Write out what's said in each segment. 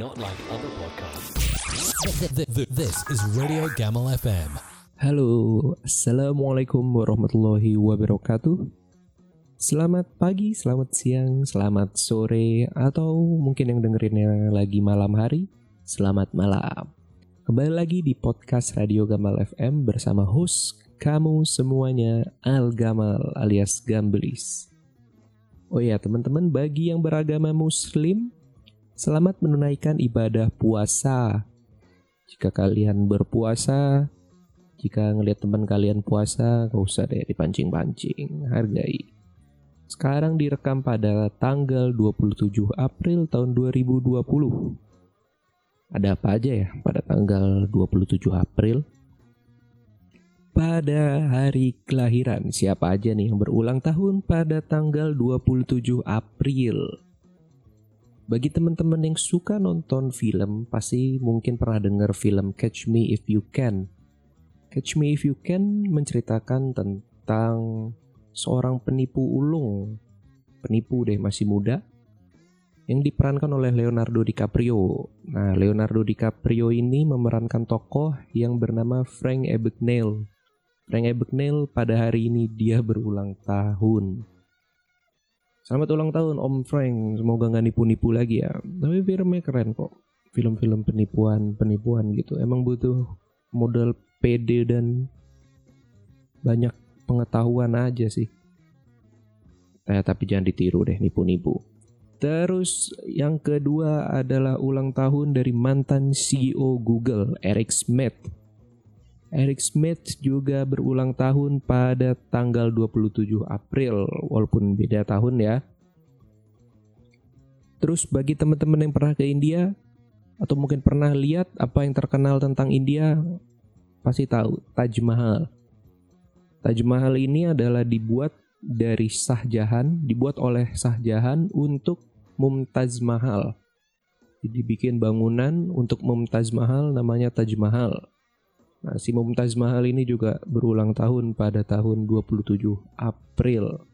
Not like other podcasts. This is Radio Gamal FM. Halo, Assalamualaikum warahmatullahi wabarakatuh Selamat pagi, selamat siang, selamat sore Atau mungkin yang dengerinnya lagi malam hari Selamat malam Kembali lagi di podcast Radio Gamal FM bersama host kamu semuanya Al Gamal alias Gambelis Oh ya teman-teman bagi yang beragama muslim Selamat menunaikan ibadah puasa Jika kalian berpuasa jika ngelihat teman kalian puasa, gak usah deh dipancing-pancing, hargai. Sekarang direkam pada tanggal 27 April tahun 2020. Ada apa aja ya pada tanggal 27 April? Pada hari kelahiran, siapa aja nih yang berulang tahun pada tanggal 27 April? Bagi teman-teman yang suka nonton film, pasti mungkin pernah dengar film Catch Me If You Can Catch Me If You Can menceritakan tentang seorang penipu ulung, penipu deh masih muda, yang diperankan oleh Leonardo DiCaprio. Nah, Leonardo DiCaprio ini memerankan tokoh yang bernama Frank Abagnale. Frank Abagnale pada hari ini dia berulang tahun. Selamat ulang tahun Om Frank, semoga nggak nipu-nipu lagi ya. Tapi filmnya keren kok. Film-film penipuan-penipuan gitu. Emang butuh modal pede dan banyak pengetahuan aja sih. Eh, tapi jangan ditiru deh nipu-nipu. Terus yang kedua adalah ulang tahun dari mantan CEO Google, Eric Schmidt. Eric Schmidt juga berulang tahun pada tanggal 27 April, walaupun beda tahun ya. Terus bagi teman-teman yang pernah ke India, atau mungkin pernah lihat apa yang terkenal tentang India, pasti tahu Taj Mahal. Taj Mahal ini adalah dibuat dari Shah Jahan, dibuat oleh Shah Jahan untuk Mumtaz Mahal. Jadi bikin bangunan untuk Mumtaz Mahal namanya Taj Mahal. Nah, si Mumtaz Mahal ini juga berulang tahun pada tahun 27 April.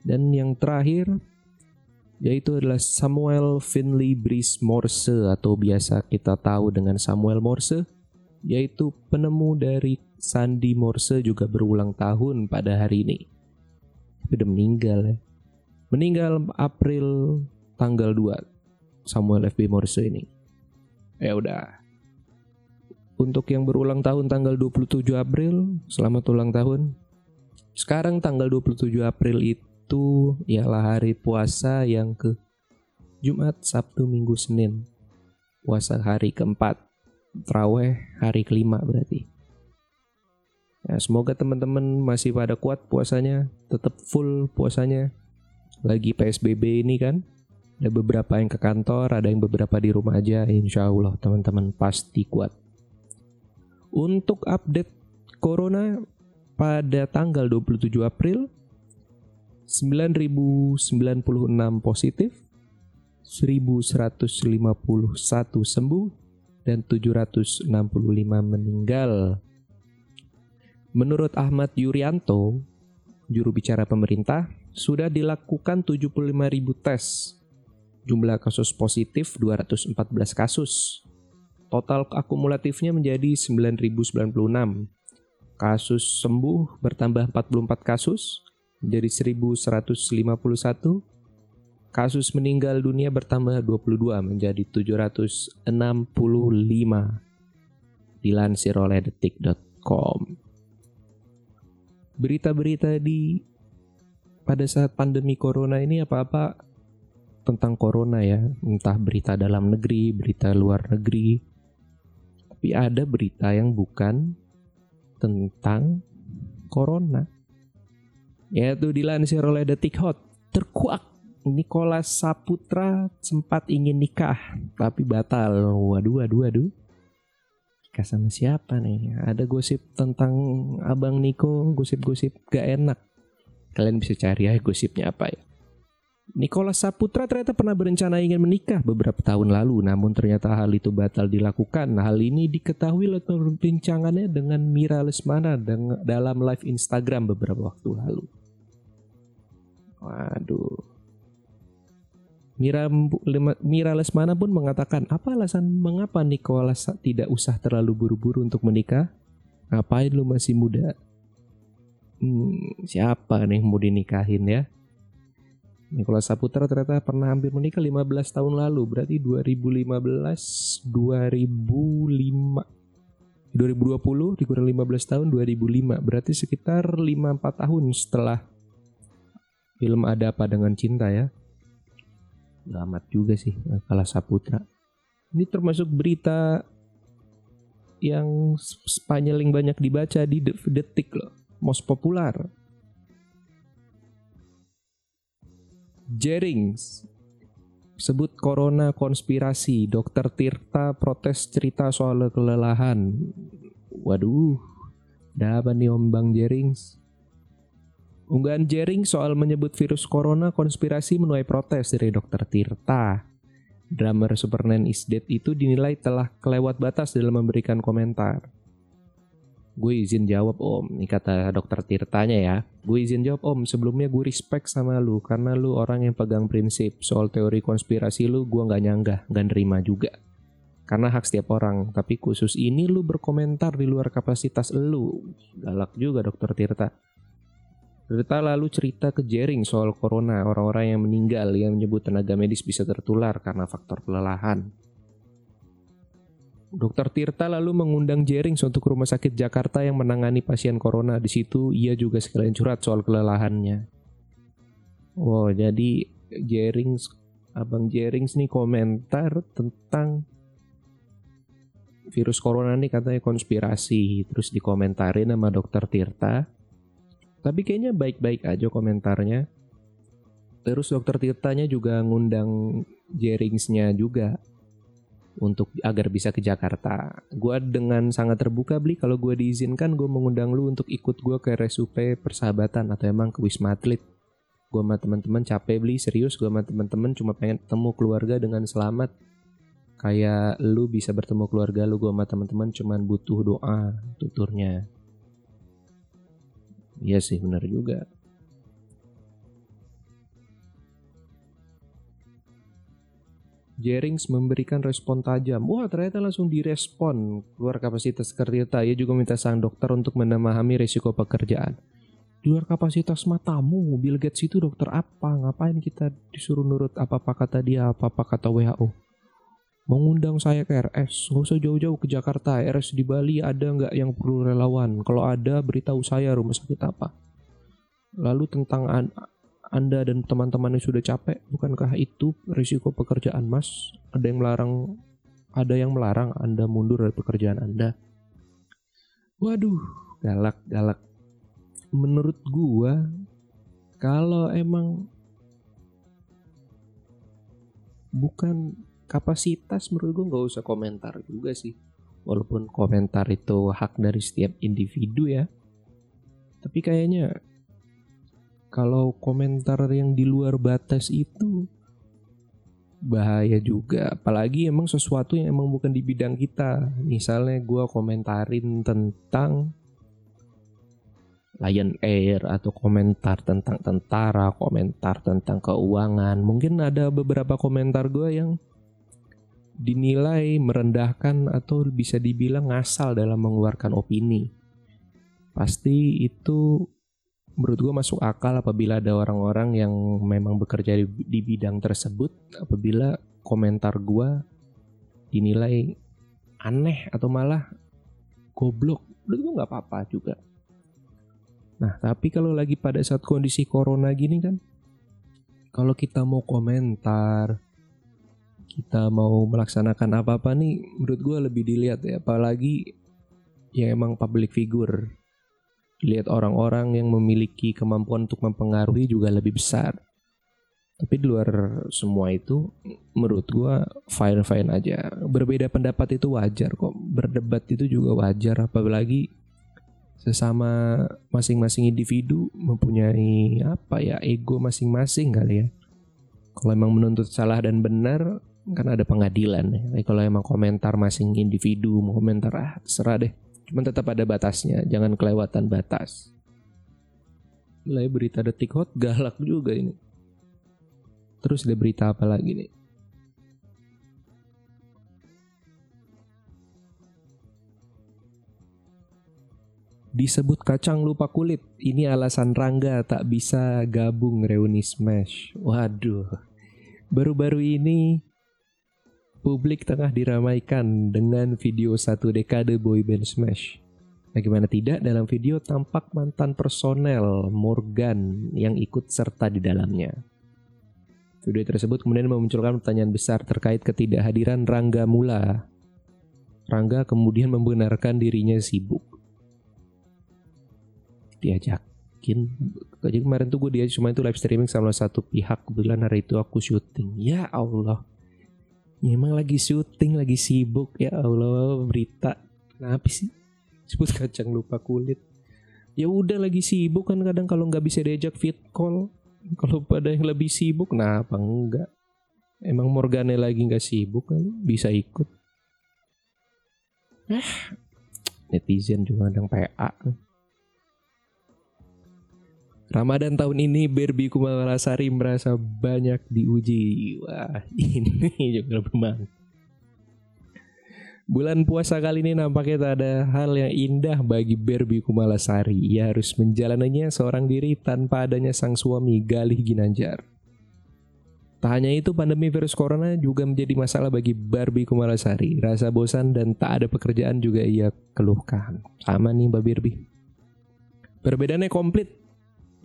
Dan yang terakhir yaitu adalah Samuel Finley Breeze Morse atau biasa kita tahu dengan Samuel Morse yaitu penemu dari Sandi Morse juga berulang tahun pada hari ini. Tapi udah meninggal ya. Meninggal April tanggal 2 Samuel FB Morse ini. Ya udah. Untuk yang berulang tahun tanggal 27 April, selamat ulang tahun. Sekarang tanggal 27 April itu ialah hari puasa yang ke Jumat, Sabtu, Minggu, Senin. Puasa hari keempat Traweh hari kelima berarti. Ya, semoga teman-teman masih pada kuat puasanya, tetap full puasanya. Lagi PSBB ini kan, ada beberapa yang ke kantor, ada yang beberapa di rumah aja. Insya Allah teman-teman pasti kuat. Untuk update Corona pada tanggal 27 April, 9.096 positif, 1.151 sembuh, dan 765 meninggal. Menurut Ahmad Yuryanto, juru bicara pemerintah, sudah dilakukan 75.000 tes. Jumlah kasus positif 214 kasus. Total akumulatifnya menjadi 9.096. Kasus sembuh bertambah 44 kasus menjadi 1.151 Kasus meninggal dunia bertambah 22 menjadi 765 dilansir oleh detik.com. Berita-berita di pada saat pandemi corona ini apa-apa tentang corona ya, entah berita dalam negeri, berita luar negeri. Tapi ada berita yang bukan tentang corona. Yaitu dilansir oleh Detik Hot. Terkuak Nicholas Saputra sempat ingin nikah tapi batal. Waduh, waduh, waduh. Nikah sama siapa nih? Ada gosip tentang Abang Niko, gosip-gosip gak enak. Kalian bisa cari ya gosipnya apa ya. Nicholas Saputra ternyata pernah berencana ingin menikah beberapa tahun lalu, namun ternyata hal itu batal dilakukan. Hal ini diketahui lewat perbincangannya dengan Mira Lesmana dalam live Instagram beberapa waktu lalu. Waduh, Mira, Mira Lesmana pun mengatakan, apa alasan mengapa Nicholas tidak usah terlalu buru-buru untuk menikah? Ngapain lu masih muda? Hmm, siapa nih mau dinikahin ya? Nicholas Saputra ternyata pernah hampir menikah 15 tahun lalu, berarti 2015, 2005, 2020 dikurang 15 tahun 2005, berarti sekitar 5-4 tahun setelah film Ada Apa Dengan Cinta ya. Gak amat juga sih kalah Saputra. Ini termasuk berita yang Spanyeling banyak dibaca di detik loh. Most popular. Jerings sebut corona konspirasi. Dokter Tirta protes cerita soal kelelahan. Waduh, ada apa nih Om Bang Jerings? Unggahan Jering soal menyebut virus corona konspirasi menuai protes dari Dr. Tirta. Drummer Superman is Dead itu dinilai telah kelewat batas dalam memberikan komentar. Gue izin jawab om, ini kata dokter Tirtanya ya. Gue izin jawab om, sebelumnya gue respect sama lu karena lu orang yang pegang prinsip. Soal teori konspirasi lu gue gak nyanggah, gak nerima juga. Karena hak setiap orang, tapi khusus ini lu berkomentar di luar kapasitas lu. Galak juga dokter Tirta. Berita lalu cerita ke Jering soal corona, orang-orang yang meninggal yang menyebut tenaga medis bisa tertular karena faktor kelelahan. Dokter Tirta lalu mengundang Jering untuk rumah sakit Jakarta yang menangani pasien corona. Di situ ia juga sekalian curhat soal kelelahannya. Oh, jadi Jering, Abang Jering nih komentar tentang virus corona nih katanya konspirasi. Terus dikomentarin sama Dokter Tirta tapi kayaknya baik-baik aja komentarnya. Terus dokter Tirtanya juga ngundang Jeringsnya juga untuk agar bisa ke Jakarta. Gue dengan sangat terbuka beli kalau gue diizinkan gue mengundang lu untuk ikut gue ke RSUP persahabatan atau emang ke Wisma Atlet. Gue sama teman-teman capek beli serius gue sama teman-teman cuma pengen ketemu keluarga dengan selamat. Kayak lu bisa bertemu keluarga lu gue sama teman-teman cuman butuh doa tuturnya. Iya sih benar juga. Jerings memberikan respon tajam. Wah ternyata langsung direspon luar kapasitas kereta. Ia juga minta sang dokter untuk memahami risiko pekerjaan. Di luar kapasitas matamu, Bill Gates itu dokter apa? Ngapain kita disuruh nurut apa-apa kata dia, apa-apa kata WHO? mengundang saya ke RS. Nggak usah jauh-jauh ke Jakarta. RS di Bali ada nggak yang perlu relawan? Kalau ada, beritahu saya rumah sakit apa. Lalu tentang an Anda dan teman-teman yang sudah capek, bukankah itu risiko pekerjaan Mas? Ada yang melarang ada yang melarang Anda mundur dari pekerjaan Anda. Waduh, galak, galak. Menurut gua, kalau emang bukan kapasitas menurut gue nggak usah komentar juga sih walaupun komentar itu hak dari setiap individu ya tapi kayaknya kalau komentar yang di luar batas itu bahaya juga apalagi emang sesuatu yang emang bukan di bidang kita misalnya gue komentarin tentang Lion Air atau komentar tentang tentara, komentar tentang keuangan. Mungkin ada beberapa komentar gue yang dinilai merendahkan atau bisa dibilang ngasal dalam mengeluarkan opini. Pasti itu menurut gue masuk akal apabila ada orang-orang yang memang bekerja di, di bidang tersebut apabila komentar gue dinilai aneh atau malah goblok. Menurut gue nggak apa-apa juga. Nah tapi kalau lagi pada saat kondisi corona gini kan, kalau kita mau komentar, kita mau melaksanakan apa-apa nih menurut gue lebih dilihat ya apalagi yang emang public figure lihat orang-orang yang memiliki kemampuan untuk mempengaruhi juga lebih besar tapi di luar semua itu menurut gue fine fine aja berbeda pendapat itu wajar kok berdebat itu juga wajar apalagi sesama masing-masing individu mempunyai apa ya ego masing-masing kali ya kalau emang menuntut salah dan benar kan ada pengadilan ya. Kalau emang komentar masing individu mau komentar ah terserah deh. Cuman tetap ada batasnya, jangan kelewatan batas. Mulai berita detik hot galak juga ini. Terus ada berita apa lagi nih? Disebut kacang lupa kulit. Ini alasan Rangga tak bisa gabung reuni Smash. Waduh. Baru-baru ini publik tengah diramaikan dengan video satu dekade boyband Smash. Bagaimana tidak dalam video tampak mantan personel Morgan yang ikut serta di dalamnya. Video tersebut kemudian memunculkan pertanyaan besar terkait ketidakhadiran Rangga Mula. Rangga kemudian membenarkan dirinya sibuk diajakin jadi kemarin tuh gue dia cuma itu live streaming sama satu pihak kebetulan hari itu aku syuting ya Allah ya, emang lagi syuting lagi sibuk. Ya Allah berita. Kenapa sih? Sebut kacang lupa kulit. Ya udah lagi sibuk kan kadang kalau nggak bisa diajak fit call. Kalau pada yang lebih sibuk nah apa enggak? Emang Morgane lagi nggak sibuk kan bisa ikut. Eh netizen juga kadang PA kan Ramadan tahun ini Barbie Kumalasari merasa banyak diuji. Wah, ini juga memang. Bulan puasa kali ini nampaknya tak ada hal yang indah bagi Barbie Kumalasari. Ia harus menjalaninya seorang diri tanpa adanya sang suami Galih Ginanjar. Tak hanya itu, pandemi virus corona juga menjadi masalah bagi Barbie Kumalasari. Rasa bosan dan tak ada pekerjaan juga ia keluhkan. Sama nih Mbak Barbie. Perbedaannya komplit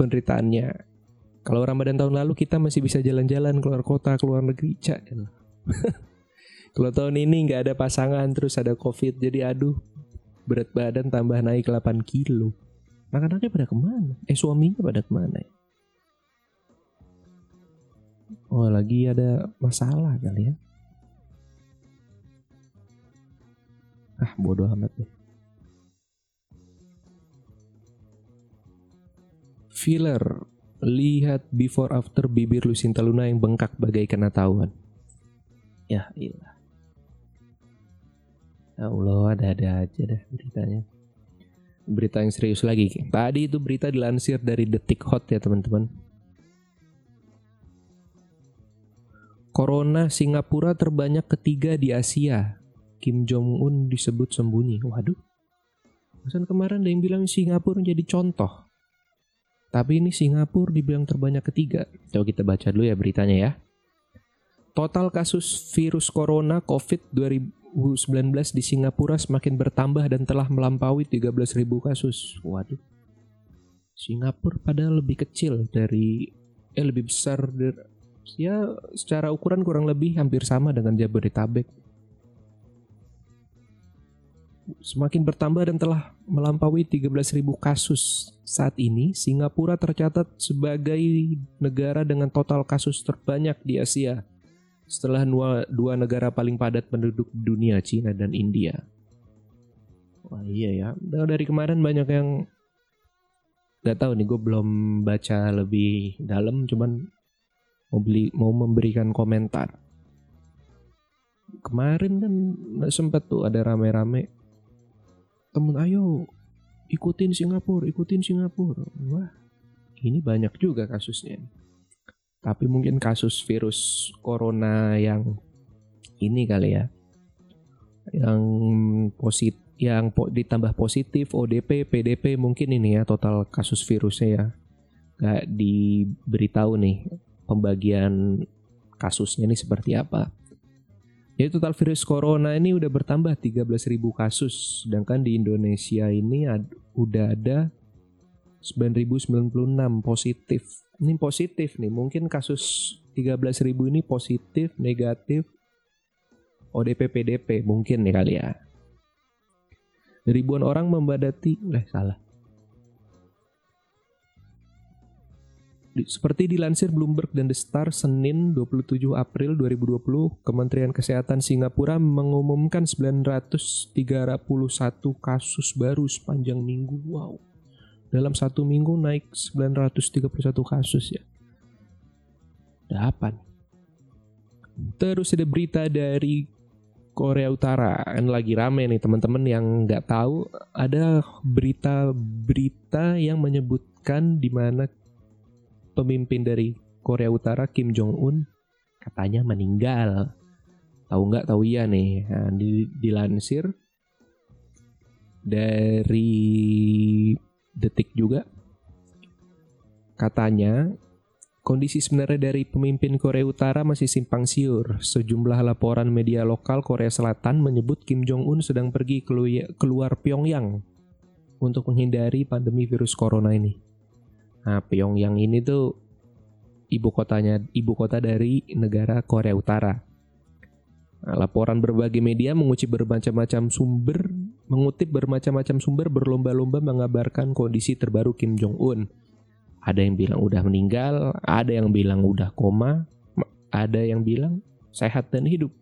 penderitaannya. Kalau Ramadan tahun lalu kita masih bisa jalan-jalan keluar kota, keluar negeri, cak. Kalau tahun ini nggak ada pasangan terus ada covid, jadi aduh berat badan tambah naik 8 kilo. Anak-anaknya pada ke mana? Eh suaminya pada ke mana ya? Oh lagi ada masalah kali ya. Ah bodoh amat deh. Filler. Lihat before after bibir Lucinta Luna yang bengkak bagai kena tahuan. Ya ilah. Ya Allah ada-ada aja dah beritanya. Berita yang serius lagi. Tadi itu berita dilansir dari Detik Hot ya teman-teman. Corona Singapura terbanyak ketiga di Asia. Kim Jong Un disebut sembunyi. Waduh. Pesan kemarin ada yang bilang Singapura menjadi contoh. Tapi ini Singapura dibilang terbanyak ketiga. Coba kita baca dulu ya beritanya ya. Total kasus virus corona COVID 2019 di Singapura semakin bertambah dan telah melampaui 13.000 kasus. Waduh. Singapura padahal lebih kecil dari eh lebih besar dari, ya secara ukuran kurang lebih hampir sama dengan Jabodetabek semakin bertambah dan telah melampaui 13.000 kasus. Saat ini, Singapura tercatat sebagai negara dengan total kasus terbanyak di Asia setelah dua, negara paling padat penduduk dunia, Cina dan India. Wah iya ya, dari kemarin banyak yang nggak tahu nih, gue belum baca lebih dalam, cuman mau beli mau memberikan komentar. Kemarin kan sempat tuh ada rame-rame temen ayo ikutin Singapura, ikutin Singapura. Wah, ini banyak juga kasusnya. Tapi mungkin kasus virus corona yang ini kali ya. Yang positif yang po ditambah positif ODP, PDP mungkin ini ya total kasus virusnya ya. Gak diberitahu nih pembagian kasusnya ini seperti apa. Jadi total virus corona ini udah bertambah 13.000 kasus, sedangkan di Indonesia ini ad, udah ada 9.096 positif. Ini positif nih, mungkin kasus 13.000 ini positif, negatif, ODP, PDP mungkin nih kali ya. Ribuan orang membadati, eh salah. Seperti dilansir Bloomberg dan The Star Senin 27 April 2020, Kementerian Kesehatan Singapura mengumumkan 931 kasus baru sepanjang minggu. Wow. Dalam satu minggu naik 931 kasus ya. Dapat. Terus ada berita dari Korea Utara kan lagi rame nih teman-teman yang nggak tahu ada berita-berita yang menyebutkan di mana pemimpin dari Korea Utara Kim Jong Un katanya meninggal. Tahu nggak? Tahu iya nih. Nah, di, dilansir dari detik juga katanya Kondisi sebenarnya dari pemimpin Korea Utara masih simpang siur. Sejumlah laporan media lokal Korea Selatan menyebut Kim Jong-un sedang pergi keluar Pyongyang untuk menghindari pandemi virus corona ini. Nah, Pyongyang ini tuh ibu kotanya ibu kota dari negara Korea Utara. Nah, laporan berbagai media mengutip bermacam-macam sumber, mengutip bermacam-macam sumber berlomba-lomba mengabarkan kondisi terbaru Kim Jong Un ada yang bilang udah meninggal, ada yang bilang udah koma, ada yang bilang sehat dan hidup.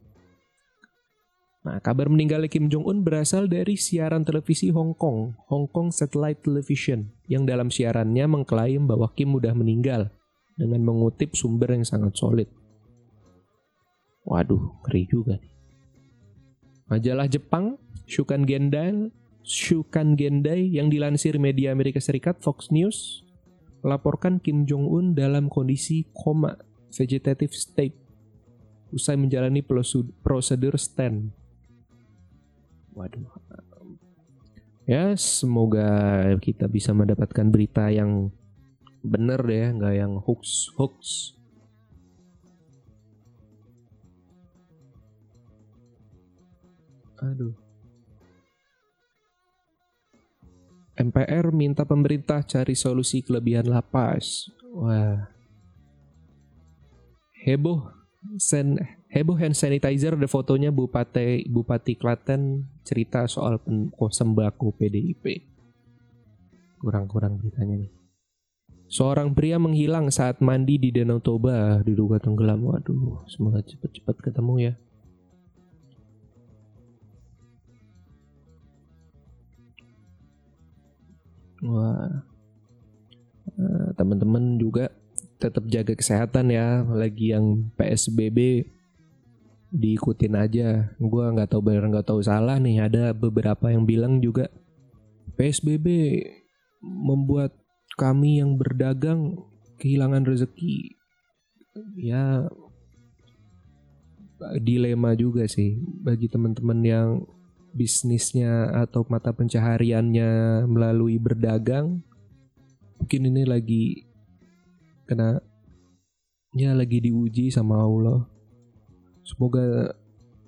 Nah, kabar meninggalnya Kim Jong Un berasal dari siaran televisi Hong Kong, Hong Kong Satellite Television, yang dalam siarannya mengklaim bahwa Kim udah meninggal dengan mengutip sumber yang sangat solid. Waduh, ngeri juga nih. Majalah Jepang, Shukan Gendai, Shukan Gendai yang dilansir media Amerika Serikat Fox News laporkan Kim Jong-un dalam kondisi koma vegetative state usai menjalani prosedur stand. Waduh. Ya, semoga kita bisa mendapatkan berita yang benar deh, nggak yang hoax hoax. Aduh. MPR minta pemerintah cari solusi kelebihan lapas. Wah. Heboh sen heboh hand sanitizer ada fotonya Bupati Bupati Klaten cerita soal sembako PDIP. Kurang-kurang beritanya nih. Seorang pria menghilang saat mandi di Danau Toba diduga tenggelam. Waduh, semoga cepat-cepat ketemu ya. Wah. Nah, teman-teman juga tetap jaga kesehatan ya. Lagi yang PSBB diikutin aja. Gua nggak tahu benar nggak tahu salah nih. Ada beberapa yang bilang juga PSBB membuat kami yang berdagang kehilangan rezeki. Ya dilema juga sih bagi teman-teman yang bisnisnya atau mata pencahariannya melalui berdagang mungkin ini lagi kena ya lagi diuji sama Allah semoga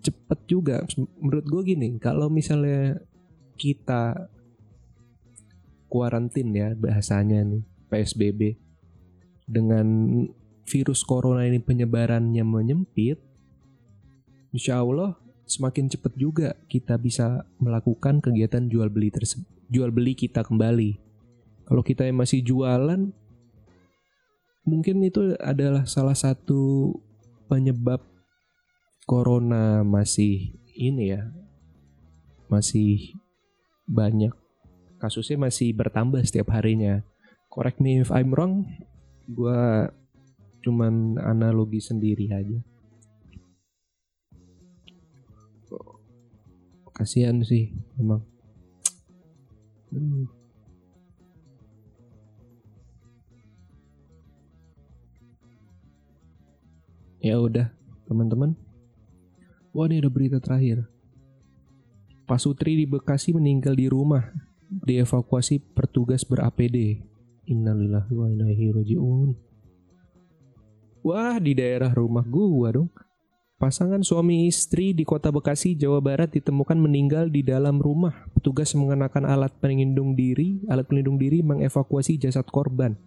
cepet juga menurut gue gini kalau misalnya kita kuarantin ya bahasanya nih PSBB dengan virus corona ini penyebarannya menyempit Insya Allah semakin cepat juga kita bisa melakukan kegiatan jual beli tersebut, jual beli kita kembali. Kalau kita yang masih jualan, mungkin itu adalah salah satu penyebab corona masih ini ya, masih banyak kasusnya masih bertambah setiap harinya. Correct me if I'm wrong, gue cuman analogi sendiri aja. kasihan sih emang hmm. ya udah teman-teman wah ini ada berita terakhir Pak Sutri di Bekasi meninggal di rumah dievakuasi petugas ber-APD Innalillahi wa inna rojiun Wah di daerah rumah gua dong Pasangan suami istri di kota Bekasi, Jawa Barat ditemukan meninggal di dalam rumah. Petugas mengenakan alat pelindung diri, alat pelindung diri mengevakuasi jasad korban.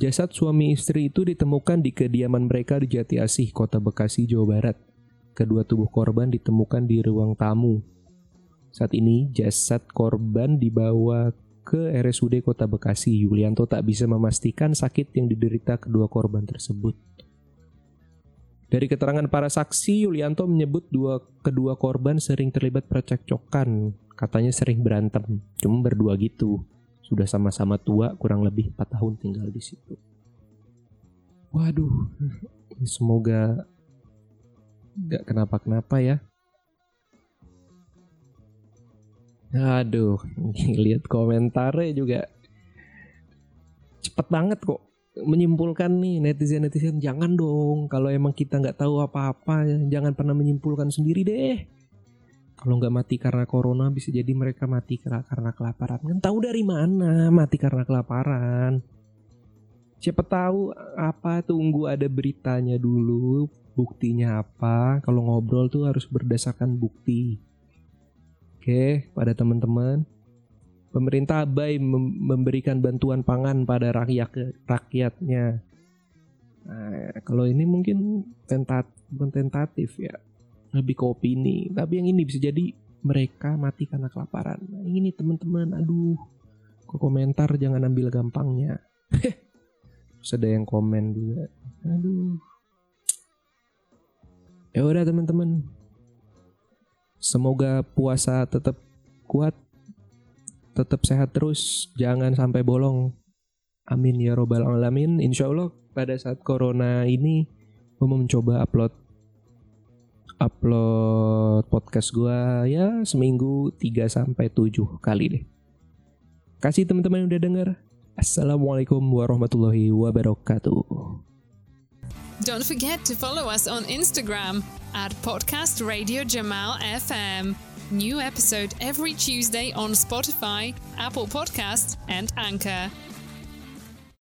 Jasad suami istri itu ditemukan di kediaman mereka di Jati Asih, kota Bekasi, Jawa Barat. Kedua tubuh korban ditemukan di ruang tamu. Saat ini jasad korban dibawa ke RSUD Kota Bekasi. Yulianto tak bisa memastikan sakit yang diderita kedua korban tersebut. Dari keterangan para saksi, Yulianto menyebut dua kedua korban sering terlibat percekcokan. Katanya sering berantem, cuma berdua gitu. Sudah sama-sama tua, kurang lebih 4 tahun tinggal di situ. Waduh, semoga nggak kenapa-kenapa ya. Aduh, lihat komentarnya juga cepet banget kok. menyimpulkan nih netizen netizen jangan dong kalau emang kita nggak tahu apa-apa jangan pernah menyimpulkan sendiri deh kalau nggak mati karena corona bisa jadi mereka mati karena, kelaparan kan tahu dari mana mati karena kelaparan siapa tahu apa tunggu ada beritanya dulu buktinya apa kalau ngobrol tuh harus berdasarkan bukti oke pada teman-teman pemerintah abai memberikan bantuan pangan pada rakyat rakyatnya. Nah, kalau ini mungkin tentat bukan tentatif ya, lebih ke opini. Tapi yang ini bisa jadi mereka mati karena kelaparan. Nah, ini teman-teman, aduh, kok komentar jangan ambil gampangnya. Terus ada yang komen juga, aduh. Ya udah teman-teman, semoga puasa tetap kuat tetap sehat terus, jangan sampai bolong. Amin ya robbal alamin. Insya Allah pada saat corona ini gue mau mencoba upload upload podcast gue ya seminggu 3 sampai 7 kali deh. Kasih teman-teman yang udah denger. Assalamualaikum warahmatullahi wabarakatuh. Don't forget to follow us on Instagram at Podcast Radio Jamal FM. New episode every Tuesday on Spotify, Apple Podcasts, and Anchor.